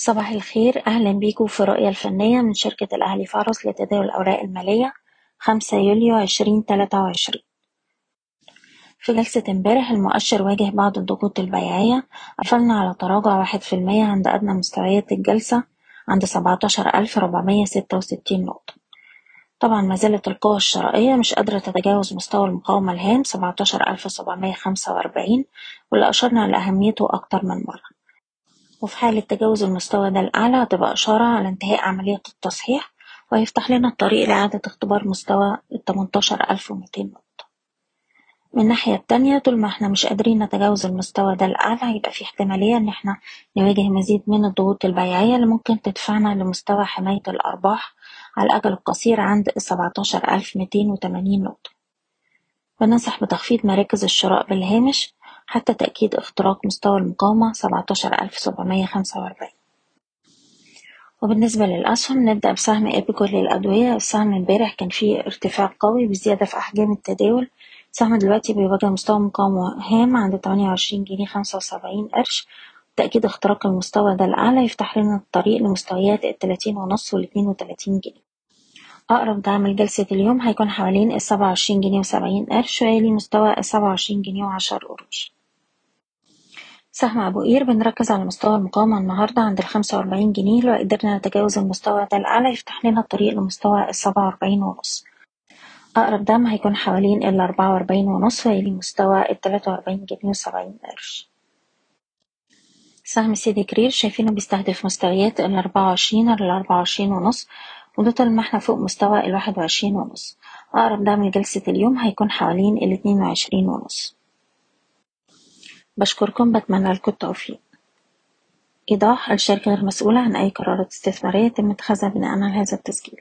صباح الخير. أهلا بيكم في الرؤية الفنية من شركة الأهلي فارس لتداول الأوراق المالية خمسة يوليو عشرين تلاتة وعشرين. في جلسة امبارح المؤشر واجه بعض الضغوط البيعية. قفلنا على تراجع واحد في المية عند أدنى مستويات الجلسة عند سبعتاشر ألف ربعمية ستة وستين نقطة. طبعا ما زالت القوى الشرائية مش قادرة تتجاوز مستوى المقاومة الهام سبعتاشر ألف سبعمية خمسة وأربعين واللي أشرنا لأهميته أكتر من مرة. وفي حالة تجاوز المستوى ده الأعلى هتبقى إشارة على انتهاء عملية التصحيح وهيفتح لنا الطريق لإعادة اختبار مستوى التمنتاشر ألف ومتين نقطة. من الناحية التانية طول ما إحنا مش قادرين نتجاوز المستوى ده الأعلى هيبقى في احتمالية إن إحنا نواجه مزيد من الضغوط البيعية اللي ممكن تدفعنا لمستوى حماية الأرباح على الأجل القصير عند السبعتاشر ألف ميتين وتمانين نقطة. بننصح بتخفيض مراكز الشراء بالهامش حتى تأكيد اختراق مستوى المقاومة سبعتاشر ألف سبعمية خمسة وأربعين. وبالنسبة للأسهم نبدأ بسهم إيبكو للأدوية. السهم امبارح كان فيه ارتفاع قوي بزيادة في أحجام التداول. السهم دلوقتي بيواجه مستوى مقاومة هام عند تمانية وعشرين جنيه خمسة وسبعين قرش. تأكيد اختراق المستوى ده الأعلى يفتح لنا الطريق لمستويات التلاتين ونص والاتنين وتلاتين جنيه. أقرب دعم لجلسة اليوم هيكون حوالين السبعة وعشرين جنيه وسبعين قرش ويلي مستوى السبعة وعشرين جنيه وعشر قروش. سهم أبو قير بنركز على مستوى المقاومة النهاردة عند الخمسة وأربعين جنيه لو قدرنا نتجاوز المستوى ده الأعلى يفتح لنا الطريق لمستوى السبعة وأربعين ونص. أقرب دعم هيكون حوالين الأربعة وأربعين ونص ويلي مستوى التلاتة وأربعين جنيه وسبعين قرش. سهم سيدي كرير شايفينه بيستهدف مستويات الأربعة وعشرين للأربعة وعشرين ونص وده طول ما إحنا فوق مستوى الواحد وعشرين ونص. أقرب دعم لجلسة اليوم هيكون حوالين الاتنين وعشرين ونص. بشكركم بتمنى لكم التوفيق. إيضاح الشركة غير مسؤولة عن أي قرارات استثمارية تم اتخاذها بناء على هذا التسجيل.